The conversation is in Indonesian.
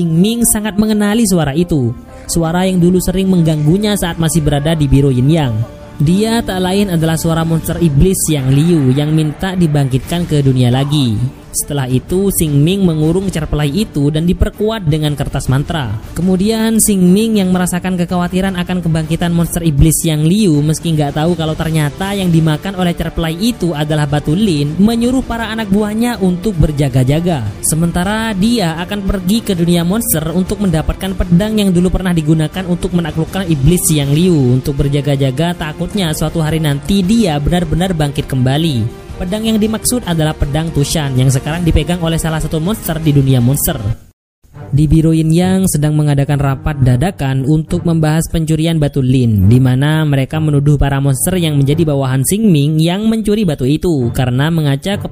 Sing Ming sangat mengenali suara itu. Suara yang dulu sering mengganggunya saat masih berada di Biro Yin Yang. Dia tak lain adalah suara monster iblis yang Liu yang minta dibangkitkan ke dunia lagi. Setelah itu, Sing Ming mengurung cerpelai itu dan diperkuat dengan kertas mantra. Kemudian, Sing Ming yang merasakan kekhawatiran akan kebangkitan monster iblis yang Liu meski nggak tahu kalau ternyata yang dimakan oleh cerpelai itu adalah batu lin, menyuruh para anak buahnya untuk berjaga-jaga. Sementara dia akan pergi ke dunia monster untuk mendapatkan pedang yang dulu pernah digunakan untuk menaklukkan iblis yang Liu untuk berjaga-jaga takutnya suatu hari nanti dia benar-benar bangkit kembali. Pedang yang dimaksud adalah pedang Tushan yang sekarang dipegang oleh salah satu monster di dunia monster. Di Biro Yin Yang sedang mengadakan rapat dadakan untuk membahas pencurian batu lin, di mana mereka menuduh para monster yang menjadi bawahan Sing Ming yang mencuri batu itu karena mengaca kepada